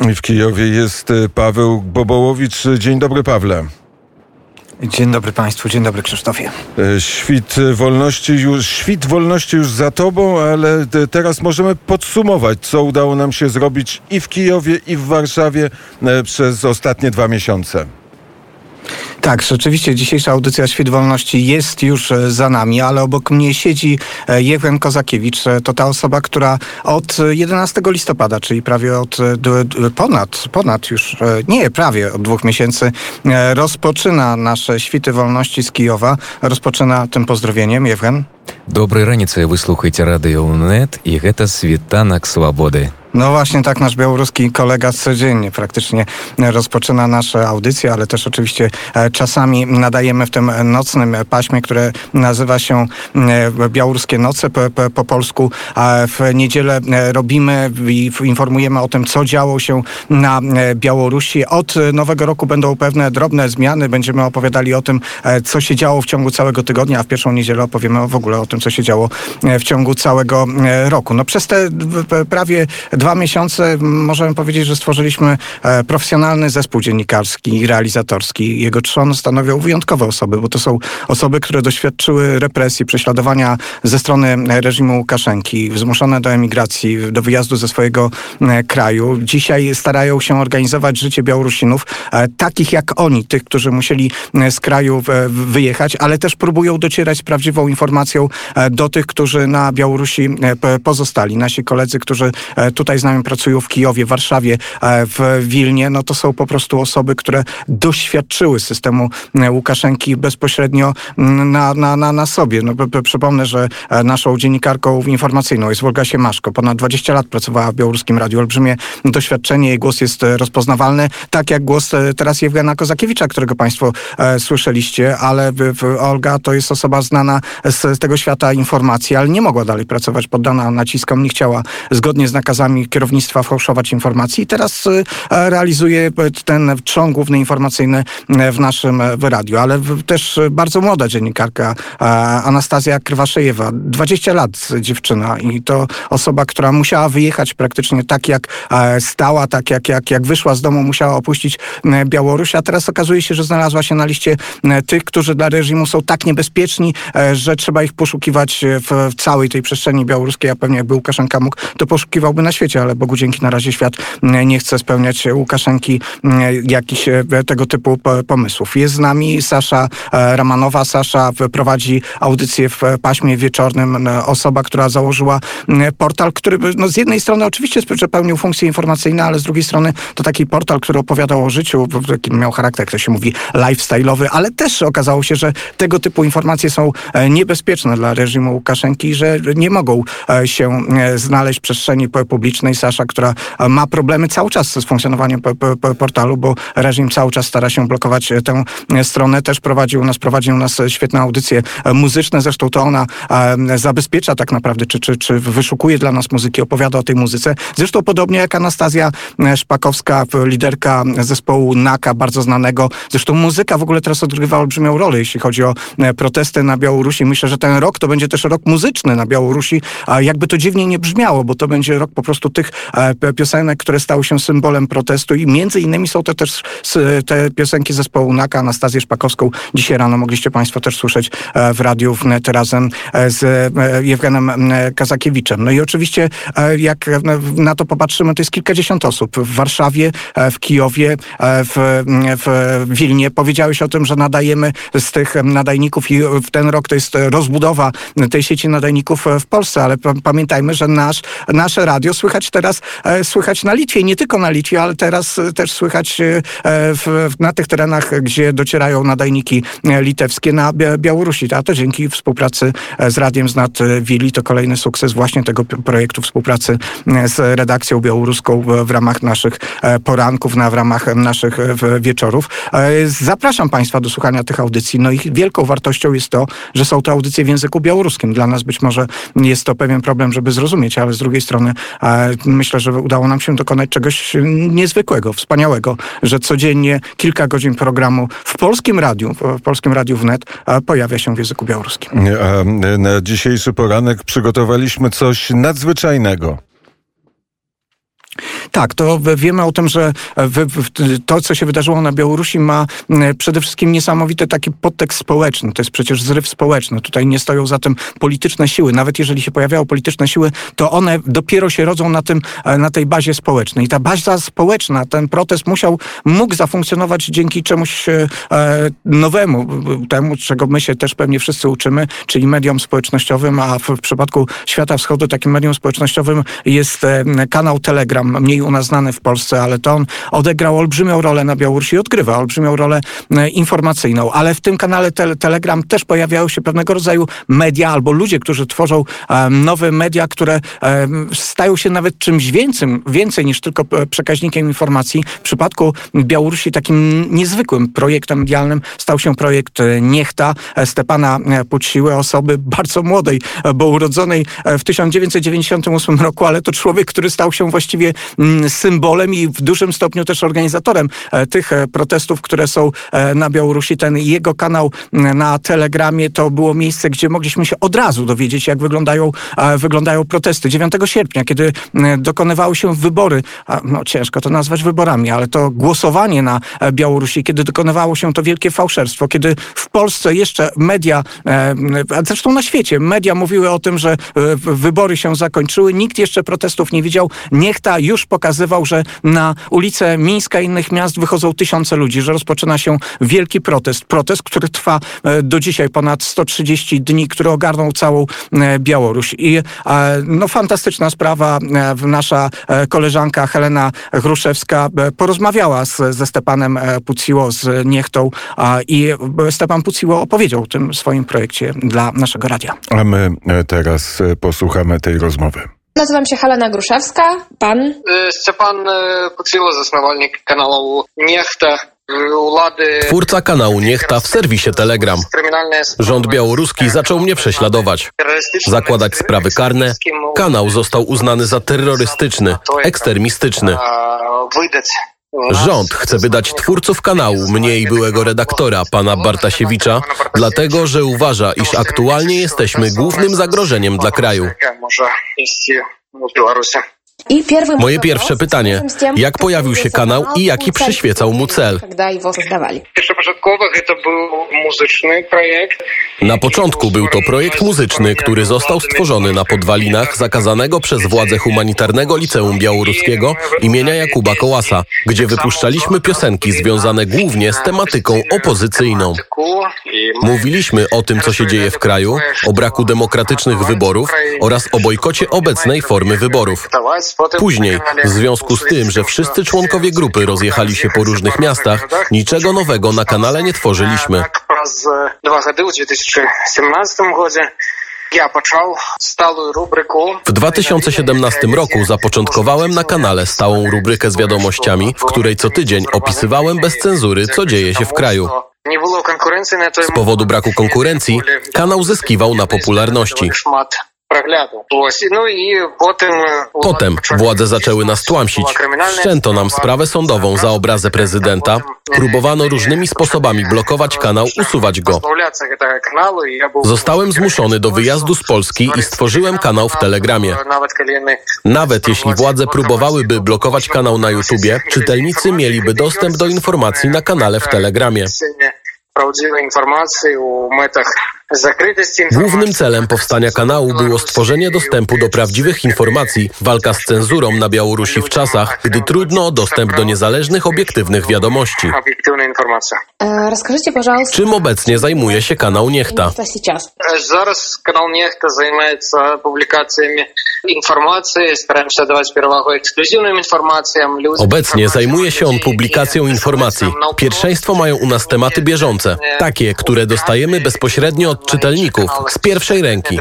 W Kijowie jest e, Paweł Bobołowicz. Dzień dobry, Pawle. Dzień dobry Państwu, dzień dobry Krzysztofie. E, świt wolności już, świt wolności już za tobą, ale teraz możemy podsumować, co udało nam się zrobić i w Kijowie, i w Warszawie przez ostatnie dwa miesiące. Tak, rzeczywiście dzisiejsza audycja Świt Wolności jest już e, za nami, ale obok mnie siedzi e, Jewgen Kozakiewicz. E, to ta osoba, która od 11 listopada, czyli prawie od ponad, ponad już, nie, prawie od dwóch miesięcy rozpoczyna nasze Świty Wolności z Kijowa. Rozpoczyna tym pozdrowieniem. Jewgen. Доброй раніцы вы слухаеце радыё УНЕТ і гэта світанак свабоды. No właśnie tak nasz białoruski kolega codziennie praktycznie rozpoczyna nasze audycje, ale też oczywiście e, czasami nadajemy w tym nocnym paśmie, które nazywa się e, Białoruskie Noce po, po, po polsku. A w niedzielę e, robimy i informujemy o tym, co działo się na Białorusi. Od nowego roku będą pewne drobne zmiany. Będziemy opowiadali o tym, co się działo w ciągu całego tygodnia, a w pierwszą niedzielę opowiemy w ogóle o tym, co się działo w ciągu całego roku. No przez te prawie dwa miesiące możemy powiedzieć, że stworzyliśmy e, profesjonalny zespół dziennikarski i realizatorski. Jego stanowią wyjątkowe osoby, bo to są osoby, które doświadczyły represji, prześladowania ze strony reżimu Łukaszenki, zmuszone do emigracji, do wyjazdu ze swojego e, kraju. Dzisiaj starają się organizować życie Białorusinów, e, takich jak oni, tych, którzy musieli z kraju wyjechać, ale też próbują docierać z prawdziwą informacją do tych, którzy na Białorusi pozostali. Nasi koledzy, którzy tutaj z nami pracują w Kijowie, Warszawie, e, w Wilnie, no to są po prostu osoby, które doświadczyły systemu e, Łukaszenki bezpośrednio mm, na, na, na, na sobie. No, przypomnę, że e, naszą dziennikarką informacyjną jest Wolga Siemaszko. Ponad 20 lat pracowała w białoruskim radiu. Olbrzymie doświadczenie, jej głos jest rozpoznawalny, tak jak głos teraz Jewgena Kozakiewicza, którego Państwo e, słyszeliście, ale Olga to jest osoba znana z, tego świata informacji, ale nie mogła dalej pracować, poddana naciskom, nie chciała zgodnie z nakazami kierownictwa fałszować informacji i teraz y, realizuje ten trzon główny informacyjny w naszym y, radiu, ale też bardzo młoda dziennikarka Anastazja Krywaszejewa, 20 lat dziewczyna i to osoba, która musiała wyjechać praktycznie tak jak stała, tak jak, jak, jak wyszła z domu, musiała opuścić Białoruś, a teraz okazuje się, że znalazła się na liście tych, którzy dla reżimu są tak niebezpieczni, że trzeba ich poszukiwać w, w całej tej przestrzeni białoruskiej, a pewnie jakby Łukaszenka mógł, to poszukiwałby na świecie ale Bogu dzięki na razie świat nie chce spełniać Łukaszenki jakichś e, tego typu pomysłów. Jest z nami Sasza e, Ramanowa. Sasza prowadzi audycję w paśmie wieczornym. Osoba, która założyła portal, który no, z jednej strony oczywiście pełnił funkcje informacyjne, ale z drugiej strony to taki portal, który opowiadał o życiu, taki miał charakter, jak to się mówi, lifestyle'owy, ale też okazało się, że tego typu informacje są e, niebezpieczne dla reżimu Łukaszenki, że nie mogą się znaleźć w przestrzeni publicznej Sasza, która e, ma problemy cały czas z funkcjonowaniem portalu, bo reżim cały czas stara się blokować e, e, stronę. Też prowadził nas, prowadził nas świetne audycje muzyczne, zresztą to ona zabezpiecza tak naprawdę, czy, czy, czy wyszukuje dla nas muzyki, opowiada o tej muzyce. Zresztą podobnie jak Anastazja Szpakowska, liderka zespołu NAKA, bardzo znanego. Zresztą muzyka w ogóle teraz odgrywa olbrzymią rolę, jeśli chodzi o protesty na Białorusi. Myślę, że ten rok to będzie też rok muzyczny na Białorusi, jakby to dziwnie nie brzmiało, bo to będzie rok po prostu tych e, piosenek, które stały się symbolem protestu i między innymi są to też te piosenki zespołu NAKA, Anastazję Szpakowską. Dzisiaj rano mogliście Państwo też słyszeć e, w radiu wnet razem e, z Jewgenem Kazakiewiczem. No i oczywiście jak na to popatrzymy, to jest kilkadziesiąt osób w Warszawie, w Kijowie, w, w Wilnie. Powiedziałeś o tym, że nadajemy z tych nadajników i w ten rok to jest rozbudowa tej sieci nadajników w Polsce, ale pamiętajmy, że nasz, nasze radio słychać teraz, e, słychać na Litwie, nie tylko na Litwie, ale teraz e, też słychać e, w, na tych terenach, gdzie docierają nadajniki litewskie na Białorusi. A to dzięki współpracy z Radiem z Nad Wili to kolejny sukces właśnie tego projektu współpracy z redakcją białoruską w ramach naszych poranków, na, w ramach naszych wieczorów. Zapraszam Państwa do słuchania tych audycji. No ich wielką wartością jest to, że są to audycje w języku białoruskim. Dla nas być może jest to pewien problem, żeby zrozumieć, ale z drugiej strony myślę, że udało nam się dokonać czegoś niezwykłego, wspaniałego, że codziennie kilka godzin programu w polskim radiu, w polskim radiu wnet pojawia się w języku białoruskim. A na dzisiejszy poranek przygotowaliśmy coś nadzwyczajnego. Tak, to wiemy o tym, że to, co się wydarzyło na Białorusi, ma m, przede wszystkim niesamowity taki podtekst społeczny. To jest przecież zryw społeczny. Tutaj nie stoją za tym polityczne siły. Nawet jeżeli się pojawiały polityczne siły, to one dopiero się rodzą na, tym, e, na tej bazie społecznej. I ta baza społeczna, ten protest musiał, mógł zafunkcjonować dzięki czemuś e, e, nowemu, temu, czego my się też pewnie wszyscy uczymy, czyli mediom społecznościowym, a w, przypadku świata wschodu takim medium społecznościowym jest kanał Telegram, mniej u nas znany w Polsce, ale to on odegrał olbrzymią rolę na Białorusi i odgrywa olbrzymią rolę e, informacyjną. Ale w tym kanale tele, Telegram też pojawiają się pewnego rodzaju media albo ludzie, którzy tworzą nowe media, które stają się nawet czymś więcej, więcej niż tylko e, przekaźnikiem informacji. W przypadku Białorusi takim niezwykłym projektem medialnym stał się projekt e, Niechta Stepana Puciły, osoby bardzo młodej, bo urodzonej w 1998 roku, ale to człowiek, który stał się właściwie symbolem i w dużym stopniu też organizatorem e, tych e, protestów, które są e, na Białorusi. Ten jego kanał na Telegramie to było miejsce, gdzie mogliśmy się od razu dowiedzieć, jak wyglądają, wyglądają protesty. 9 sierpnia, kiedy dokonywały się wybory, no ciężko to nazwać wyborami, ale to głosowanie na Białorusi, kiedy dokonywało się to wielkie fałszerstwo, kiedy w Polsce jeszcze media, a zresztą na świecie, media mówiły o tym, że wybory się zakończyły, nikt jeszcze protestów nie widział. Niechta już pokazywał, że na ulice Mińska i innych miast wychodzą tysiące ludzi, że rozpoczyna się wielki protest. Protest, który trwa e, do dzisiaj ponad 130 dni, który ogarnął całą e, Białoruś. I e, no fantastyczna sprawa. Nasza koleżanka Helena Gruszewska porozmawiała z, ze Stepanem Puciło, z Niechtą i Stepan Puciło opowiedział o tym swoim projekcie dla naszego radia. A my teraz posłuchamy tej rozmowy. Nazywam się Halena Gruszewska. Pan? Szczepan Kuksilo, zasnowalnik kanału Niechta. Twórca kanału Niechta w serwisie Telegram. Rząd białoruski zaczął mnie prześladować, zakładać sprawy karne. Kanał został uznany za terrorystyczny, ekstremistyczny. Rząd chce wydać twórców kanału, mnie i byłego redaktora, pana Bartasiewicza, dlatego, że uważa, iż aktualnie jesteśmy głównym zagrożeniem dla kraju. Mój Moje pierwsze pytanie, jak pojawił się kanał i jaki przyświecał mu cel? Na początku był to projekt muzyczny, który został stworzony na podwalinach zakazanego przez władze humanitarnego Liceum Białoruskiego imienia Jakuba Kołasa, gdzie wypuszczaliśmy piosenki związane głównie z tematyką opozycyjną. Mówiliśmy o tym, co się dzieje w kraju, o braku demokratycznych wyborów oraz o bojkocie obecnej formy wyborów. Później, w związku z tym, że wszyscy członkowie grupy rozjechali się po różnych miastach, niczego nowego na kanale nie tworzyliśmy. W 2017 roku zapoczątkowałem na kanale stałą rubrykę z wiadomościami, w której co tydzień opisywałem bez cenzury, co dzieje się w kraju. Z powodu braku konkurencji kanał zyskiwał na popularności. No potem, władze zaczęły nas tłamsić. Wszczęto nam sprawę sądową za obrazę prezydenta. Próbowano różnymi sposobami blokować kanał, usuwać go. Zostałem zmuszony do wyjazdu z Polski i stworzyłem kanał w Telegramie. Nawet jeśli władze próbowałyby blokować kanał na YouTubie, czytelnicy mieliby dostęp do informacji na kanale w Telegramie. Prawdziwe informacje o metach Głównym celem powstania kanału było stworzenie dostępu do prawdziwych informacji, walka z cenzurą na Białorusi w czasach, gdy trudno o dostęp do niezależnych, obiektywnych wiadomości. Obiektywna informacja. E, Расскажите, пожалуйста, Czym obecnie zajmuje się kanał Niechta? что сейчас? Зараз канал Нехта занимается публикациями информации, стараемся давать перевагу эксклюзивным информациям. Люди Obecnie zajmuje się on publikacją informacji. Pierwszeństwo mają u nas tematy bieżące, takie, które dostajemy bezpośrednio od od czytelników z pierwszej ręki.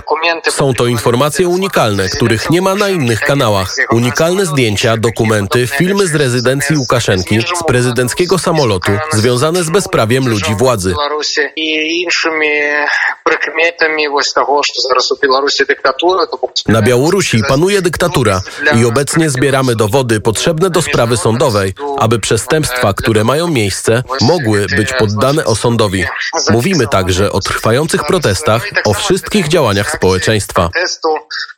Są to informacje unikalne, których nie ma na innych kanałach. Unikalne zdjęcia, dokumenty, filmy z rezydencji Łukaszenki, z prezydenckiego samolotu, związane z bezprawiem ludzi władzy. Na Białorusi panuje dyktatura i obecnie zbieramy dowody potrzebne do sprawy sądowej, aby przestępstwa, które mają miejsce, mogły być poddane osądowi. Mówimy także o trwających protestach, o wszystkich działaniach społeczeństwa. Протесту,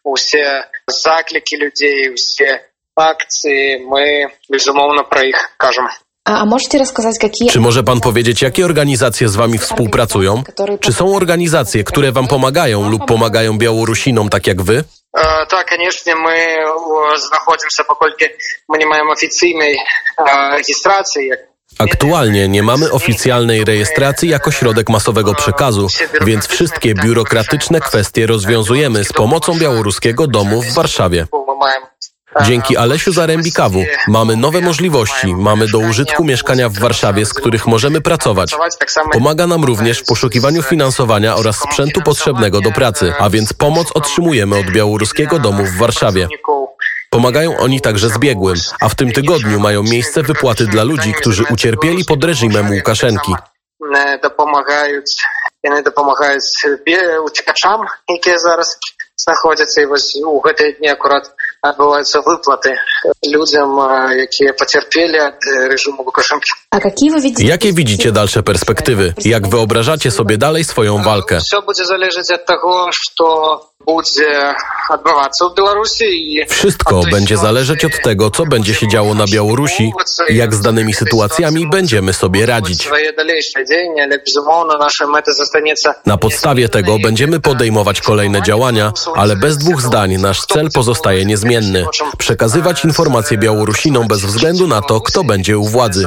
усі заклики людей, усі акції, ми безумовно про їх кажемо. А, а можете рассказать, какие... Czy może pan powiedzieć, jakie organizacje z wami współpracują? Czy są organizacje, które wam pomagają lub pomagają Białorusinom tak jak wy? Е, Так, звісно, ми о, знаходимося, поки ми не маємо офіційної е, реєстрації, як Aktualnie nie mamy oficjalnej rejestracji jako środek masowego przekazu, więc wszystkie biurokratyczne kwestie rozwiązujemy z pomocą białoruskiego domu w Warszawie. Dzięki Alesiu Zarembikawu mamy nowe możliwości, mamy do użytku mieszkania w Warszawie, z których możemy pracować. Pomaga nam również w poszukiwaniu finansowania oraz sprzętu potrzebnego do pracy, a więc pomoc otrzymujemy od Białoruskiego Domu w Warszawie. Pomagają oni także zbiegłym, a w tym tygodniu mają miejsce wypłaty dla ludzi, którzy ucierpieli pod reżimem Łukaszenki. Не допомагають і не допомагають бі- утікачам, які зараз знаходяться. І ось у ці дні акурат відбуваються виплати людям, е, які потерпіли від режиму Лукашенка. А какие вы видите... Jakie widzicie dalsze perspektywy? Jak wyobrażacie sobie dalej swoją walkę? Все буде залежати від того, що wszystko będzie zależeć od tego, co będzie się działo na Białorusi, jak z danymi sytuacjami będziemy sobie radzić. Na podstawie tego będziemy podejmować kolejne działania, ale bez dwóch zdań nasz cel pozostaje niezmienny. Przekazywać informacje Białorusinom bez względu na to, kto będzie u władzy.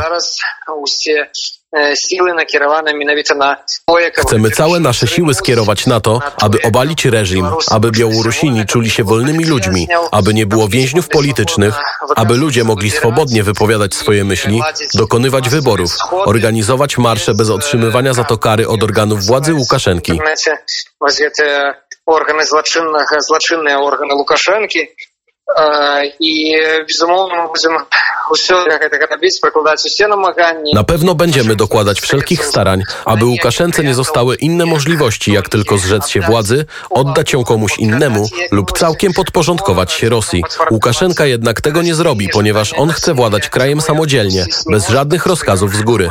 Зараз усі е, сили накеровані міновіто на бояка. Chcemy całe nasze siły skierować na to, aby obalić reżim, aby Białorusini czuli się wolnymi ludźmi, aby nie było więźniów politycznych, aby ludzie mogli swobodnie wypowiadać swoje myśli, dokonywać wyborów, organizować marsze bez otrzymywania za to kary od organów władzy Łukaszenki. Знаете, ось ці органи злочинних, злочинні органи Лукашенки. Е, І, безумовно, ми будемо усе як це робити, прикладати усі намагання. Na pewno będziemy dokładać wszelkich starań, aby Łukaszence nie zostały inne możliwości, jak tylko zrzec się władzy, oddać ją komuś innemu lub całkiem podporządkować się Rosji. Łukaszenka jednak tego nie zrobi, ponieważ on chce władać krajem samodzielnie, bez żadnych rozkazów z góry.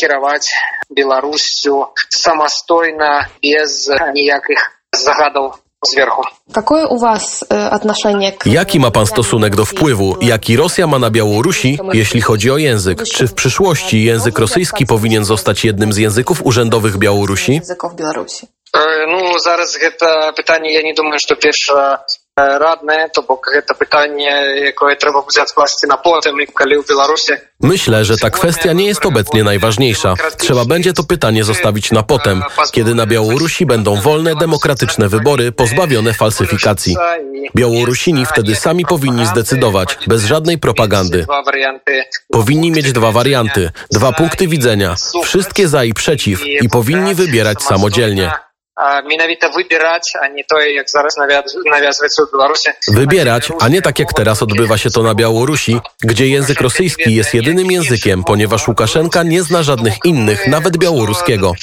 Керувати Білоруссю самостійно, без ніяких загадів зверху. Какое у вас э, отношение к... Jaki ma pan stosunek do wpływu, jaki Rosja ma na Białorusi, jeśli chodzi o język? Czy w przyszłości język rosyjski powinien zostać jednym z języków urzędowych Białorusi? языков Беларуси? Е, Ну, зараз гэта пытанне, я не думаю, што перша E, radne, to bo to pytanie, jakie trzeba wziąć na potem, kiedy w Białorusi. Myślę, że ta kwestia nie jest obecnie najważniejsza. Trzeba będzie to pytanie zostawić na potem, kiedy na Białorusi będą wolne, demokratyczne wybory pozbawione falsyfikacji. Białorusini wtedy sami powinni zdecydować, bez żadnej propagandy. Powinni mieć dwa warianty, dwa punkty widzenia, wszystkie za i przeciw i powinni wybierać samodzielnie wybierać, a nie. Wybierać, a nie tak jak teraz odbywa się to na Białorusi, gdzie język rosyjski jest jedynym językiem, ponieważ Łukaszenka nie zna żadnych innych, nawet białoruskiego.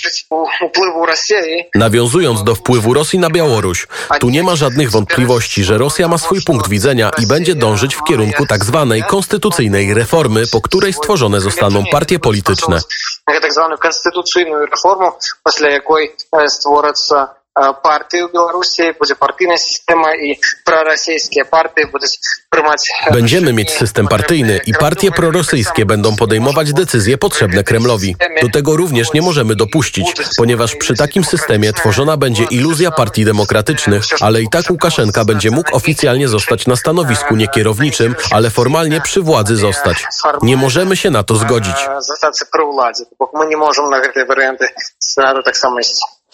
Nawiązując do wpływu Rosji na Białoruś, tu nie ma żadnych wątpliwości, że Rosja ma swój punkt widzenia i będzie dążyć w kierunku tak zwanej konstytucyjnej reformy, po której stworzone zostaną partie polityczne. Tak zwaną konstytucyjną reformą, po jakiej e, stworzą створацца э, партыі ў беларусі будзе партыйная сістэма і прарасійскія партыі будуць прымаць э, Będziemy mieć system partyjny i partie prorosyjskie będą podejmować decyzje potrzebne Kremlowi. Do tego również nie możemy dopuścić, ponieważ przy takim systemie tworzona będzie iluzja partii demokratycznych, ale i tak Łukaszenka będzie mógł oficjalnie zostać na stanowisku niekierowniczym, ale formalnie przy władzy zostać. Nie możemy się na to zgodzić. Э, застацца пры ўладзе бок мы не можам на гэтыя варыянты сцэнару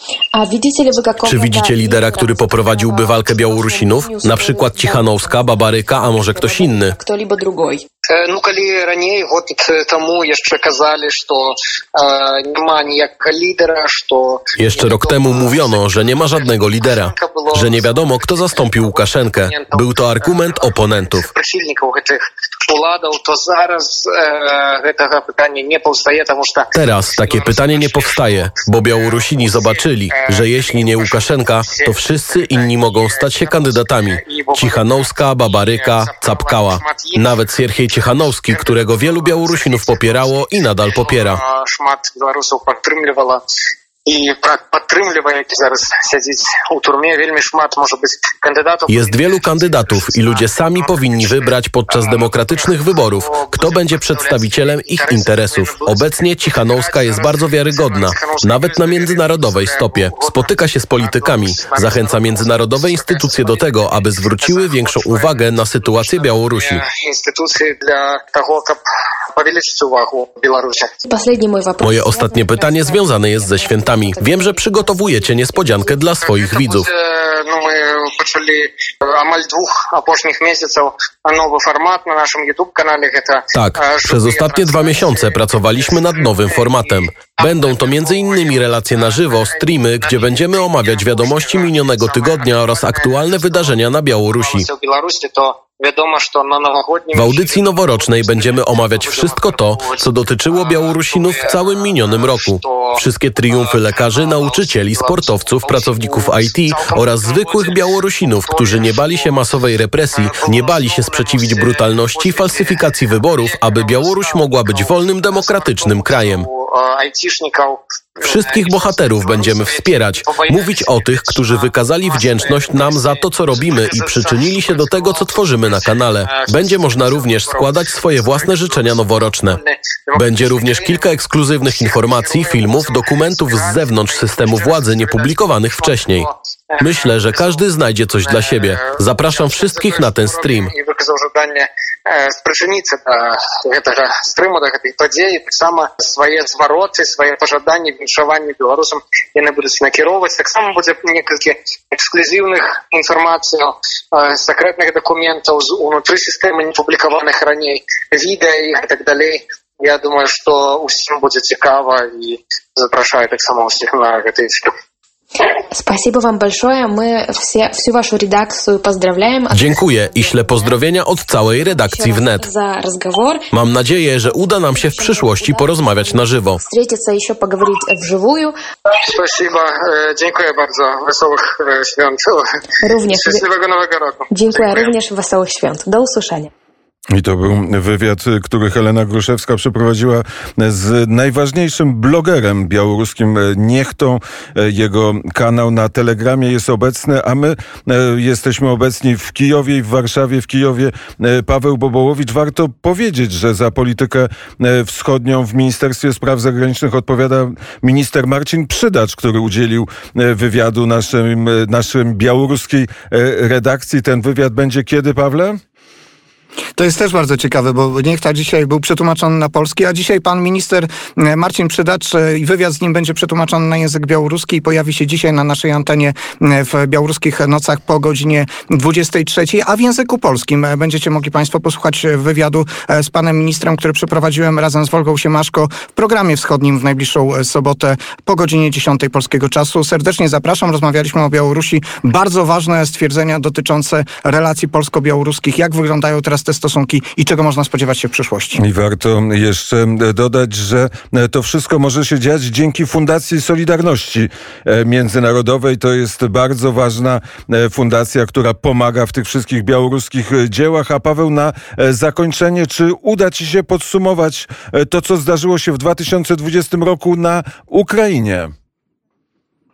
таксама ісці А видите ли вы какого Czy widzicie lidera, który poprowadziłby walkę Białorusinów? Na przykład Cichanowska, Babaryka, a może ktoś inny? Кто-либо другой? Э, Ну калі раней год э, таму яшчэ казалі што э, няма ніякага лідара што Jeszcze rok temu mówiono, że nie ma żadnego lidera, że nie wiadomo, kto zastąpił Łukaszenkę. Był to argument oponentów. прыхільнікаў гэтых уладаў то зараз э, гэтага пытання не паўстае таму што Teraz takie pytanie nie powstaje, bo Białorusini zobaczyli, że jeśli nie Łukaszenka, to wszyscy inni mogą stać się kandydatami. Cichanowska, Babaryka, Capkała. Nawet Sierhiej Cichanowski, którego wielu Białorusinów popierało i nadal popiera i. Jest wielu kandydatów i ludzie sami powinni wybrać podczas demokratycznych wyborów, kto będzie przedstawicielem ich interesów. Obecnie Cichanowska jest bardzo wiarygodna, nawet na międzynarodowej stopie. Spotyka się z politykami, zachęca międzynarodowe instytucje do tego, aby zwróciły większą uwagę na sytuację Białorusi. Moje ostatnie pytanie związane jest ze świętami. Wiem, że przygotowujecie niespodziankę dla swoich widzów. Tak, przez ostatnie dwa miesiące pracowaliśmy nad nowym formatem. Będą to m.in. relacje na żywo, streamy, gdzie będziemy omawiać wiadomości minionego tygodnia oraz aktualne wydarzenia na Białorusi w audycji noworocznej będziemy omawiać wszystko to, co dotyczyło Białorusinów w całym minionym roku. Wszystkie triumfy lekarzy, nauczycieli, sportowców, pracowników IT oraz zwykłych Białorusinów, którzy nie bali się masowej represji, nie bali się sprzeciwić brutalności, falsyfikacji wyborów, aby Białoruś mogła być wolnym, demokratycznym krajem. Wszystkich bohaterów będziemy wspierać, mówić o tych, którzy wykazali wdzięczność nam za to, co robimy i przyczynili się do tego, co tworzymy na kanale. Będzie można również składać swoje własne życzenia noworoczne. Będzie również kilka ekskluzywnych informacji, filmów, dokumentów z zewnątrz systemu władzy niepublikowanych wcześniej. Myślę, że każdy znajdzie coś dla siebie. Zapraszam wszystkich na ten stream. І виказав жаданне е, спрычыніцца да гэтага стрыму да гэтай падзеі таксама свае звароты свае пажаданні віншаванні беларусам яны будуць накіроўваць таксама будзе некалькі эксклюзіўных інфармацыяў э, сакрэтных дакументаў з унутры сістэмы не публікаваных раней відэа і так далей Я думаю што усім будзе цікава і запрашаю таксама ўсіх на гэты эфір Спасибо вам большое. Мы все, всю вашу редакцию поздравляем. Dziękuję i ślę pozdrowienia od całej redakcji wnet. За разговор. Mam nadzieję, że uda nam się w przyszłości porozmawiać na żywo. Встретиться, еще поговорить вживую. Спасибо, Е, dziękuję bardzo. Wesołych e, świąt. Również. Szczęśliwego Nowego Roku. Dziękuję również. Wesołych świąt. Do usłyszenia. I to był wywiad, który Helena Gruszewska przeprowadziła z najważniejszym blogerem białoruskim Niechtą. Jego kanał na Telegramie jest obecny, a my e, jesteśmy obecni w Kijowie i w Warszawie. W Kijowie e, Paweł Bobołowicz. Warto powiedzieć, że za politykę e, wschodnią w Ministerstwie Spraw Zagranicznych odpowiada minister Marcin Przydacz, który udzielił e, wywiadu naszym, e, naszym białoruskiej e, redakcji. Ten wywiad będzie kiedy, Pawle? To jest też bardzo ciekawe, bo Niechta dzisiaj był przetłumaczony na polski, a dzisiaj pan minister e, Marcin Przydacz e, i wywiad z nim będzie przetłumaczony na język białoruski i pojawi się dzisiaj na naszej antenie e, w białoruskich nocach po godzinie 23, a w języku polskim będziecie mogli państwo posłuchać wywiadu z panem ministrem, który przeprowadziłem razem z Wolgą Siemaszko w programie wschodnim w najbliższą sobotę po godzinie 10 polskiego czasu. Serdecznie zapraszam. Rozmawialiśmy o Białorusi. Bardzo ważne stwierdzenia dotyczące relacji polsko-białoruskich. Jak wyglądają teraz te stosunki i czego można spodziewać się w przyszłości? I warto jeszcze dodać, że to wszystko może się dziać dzięki Fundacji Solidarności e, Międzynarodowej. To jest bardzo ważna e, fundacja, która pomaga w tych wszystkich białoruskich e, dziełach. A Paweł, na e, zakończenie, czy uda Ci się podsumować e, to, co zdarzyło się w 2020 roku na Ukrainie?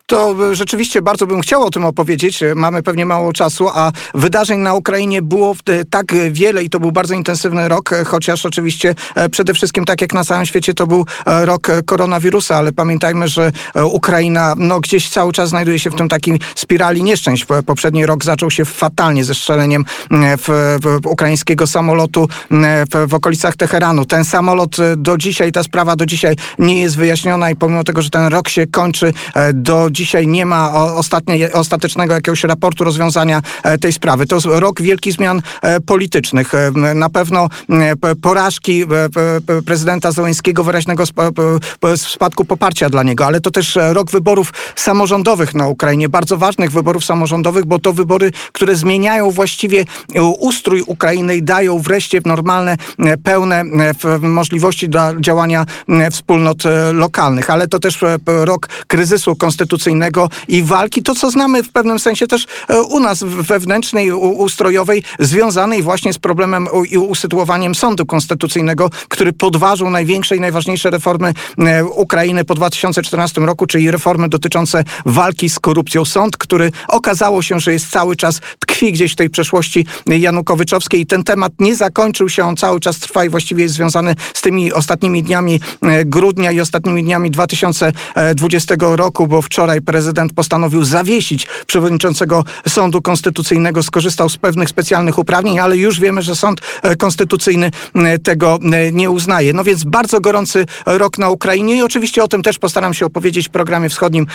To rzeczywiście bardzo bym chciał o tym opowiedzieć. Mamy pewnie mało czasu, a wydarzeń na Ukrainie było e, tak wiele i to był bardzo intensywny rok, chociaż oczywiście e, przede wszystkim tak jak na całym świecie to był e, rok koronawirusa, ale pamiętajmy, że Ukraina no, gdzieś cały czas znajduje się w tym takim spirali nieszczęść. Po- Poprzedni rok zaczął się fatalnie ze strzeleniem w, w ukraińskiego samolotu w, w okolicach Teheranu. Ten samolot do dzisiaj, ta sprawa do dzisiaj nie jest wyjaśniona i pomimo tego, że ten rok się kończy, do dzisiaj nie ma ostatnie, ostatecznego jakiegoś raportu rozwiązania e, tej sprawy. To jest rok wielkich zmian e, politycznych. E, Na pewno porażki prezydenta Zełenskiego, wyraźnego spadku poparcia dla niego, ale to też rok wyborów samorządowych na Ukrainie, bardzo ważnych wyborów samorządowych, bo to wybory, które zmieniają właściwie ustrój Ukrainy i dają wreszcie normalne, pełne możliwości dla działania wspólnot lokalnych. Ale to też rok kryzysu konstytucyjnego konstytucyjnego i walki, to co znamy w pewnym sensie też e, u nas wewnętrznej, ustrojowej, związanej właśnie z problemem i usytuowaniem sądu konstytucyjnego, który podważył największe i najważniejsze reformy e, Ukrainy po 2014 roku, czyli reformy dotyczące walki z korupcją. Sąd, który okazało się, że jest cały czas tkwi gdzieś w tej przeszłości janukowyczowskiej i ten temat nie zakończył się, on cały czas trwa i właściwie jest związany z tymi ostatnimi dniami e, grudnia i ostatnimi dniami 2020 roku, bo wczoraj prezydent postanowił zawiesić przewodniczącego Sądu Konstytucyjnego, skorzystał z pewnych specjalnych uprawnień, ale już wiemy, że Sąd e, Konstytucyjny e, tego nie uznaje. No więc bardzo gorący rok na Ukrainie i oczywiście o tym też postaram się opowiedzieć w programie wschodnim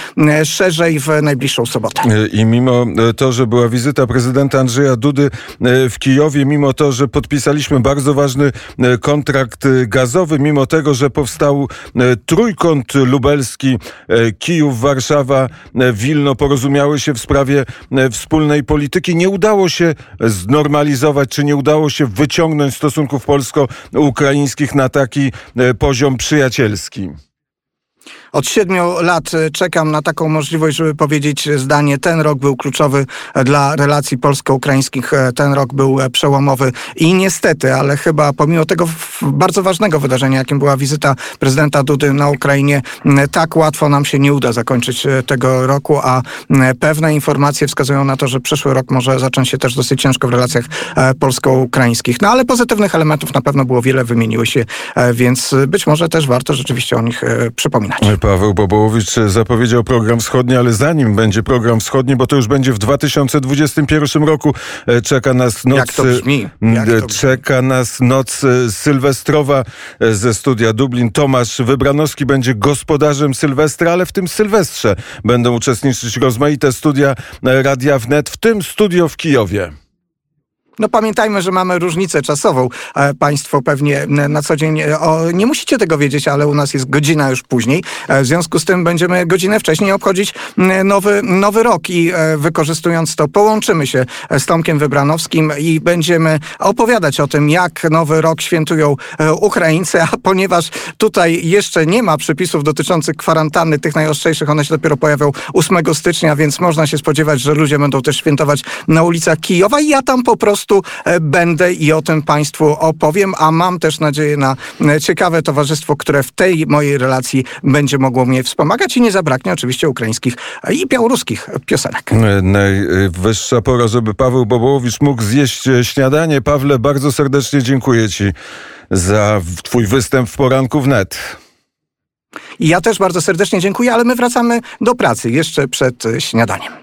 szerzej w najbliższą sobotę. I mimo to, że była wizyta prezydenta Andrzeja Dudy w Kijowie, mimo to, że podpisaliśmy bardzo ważny kontrakt gazowy, mimo tego, że powstał trójkąt lubelski, Kijów, Warszawa, Wilno porozumiały się w sprawie wspólnej polityki. Nie udało się znormalizować, czy nie udało się wyciągnąć stosunków polsko-ukraińskich na taki poziom przyjacielski. Od siedmiu lat e, czekam na taką możliwość, żeby powiedzieć zdanie. Ten rok był kluczowy e, dla relacji polsko-ukraińskich. E, ten rok był przełomowy i niestety, ale chyba pomimo tego bardzo ważnego wydarzenia, jakim była wizyta prezydenta Dudy na Ukrainie, tak łatwo nam się nie uda zakończyć tego roku, a pewne informacje wskazują na to, że przyszły rok może zacząć się też dosyć ciężko w relacjach polsko-ukraińskich. No ale pozytywnych elementów na pewno było wiele, wymieniły się, więc być może też warto rzeczywiście o nich przypominać. Paweł Bobołowicz zapowiedział program wschodni, ale zanim będzie program wschodni, bo to już będzie w 2021 roku, e, czeka nas noc... Jak to brzmi? Jak to brzmi? Czeka nas noc e, sylwestrowa e, ze studia Dublin. Tomasz Wybranowski będzie gospodarzem Sylwestra, ale w tym Sylwestrze będą uczestniczyć rozmaite studia Radia Wnet, w tym studio w Kijowie. No pamiętajmy, że mamy różnicę czasową. E, państwo pewnie na co dzień e, o, nie musicie tego wiedzieć, ale u nas jest godzina już później. E, w związku z tym będziemy godzinę wcześniej obchodzić nowy, nowy rok i wykorzystując to połączymy się z Tomkiem Wybranowskim i będziemy opowiadać o tym, jak nowy rok świętują Ukraińcy, a ponieważ tutaj jeszcze nie ma przepisów dotyczących kwarantanny, tych najostrzejszych, one się dopiero pojawią 8 stycznia, więc można się spodziewać, że ludzie będą też świętować na ulicach Kijowa i ja tam po prostu prostu e, będę i o tym Państwu opowiem, a mam też nadzieję na e, ciekawe towarzystwo, które w tej mojej relacji będzie mogło mnie wspomagać i nie zabraknie oczywiście ukraińskich i białoruskich piosenek. E, najwyższa pora, żeby Paweł Bobołowicz mógł zjeść śniadanie. Pawle, bardzo serdecznie dziękuję Ci za Twój występ w poranku wnet. I ja też bardzo serdecznie dziękuję, ale my wracamy do pracy jeszcze przed śniadaniem.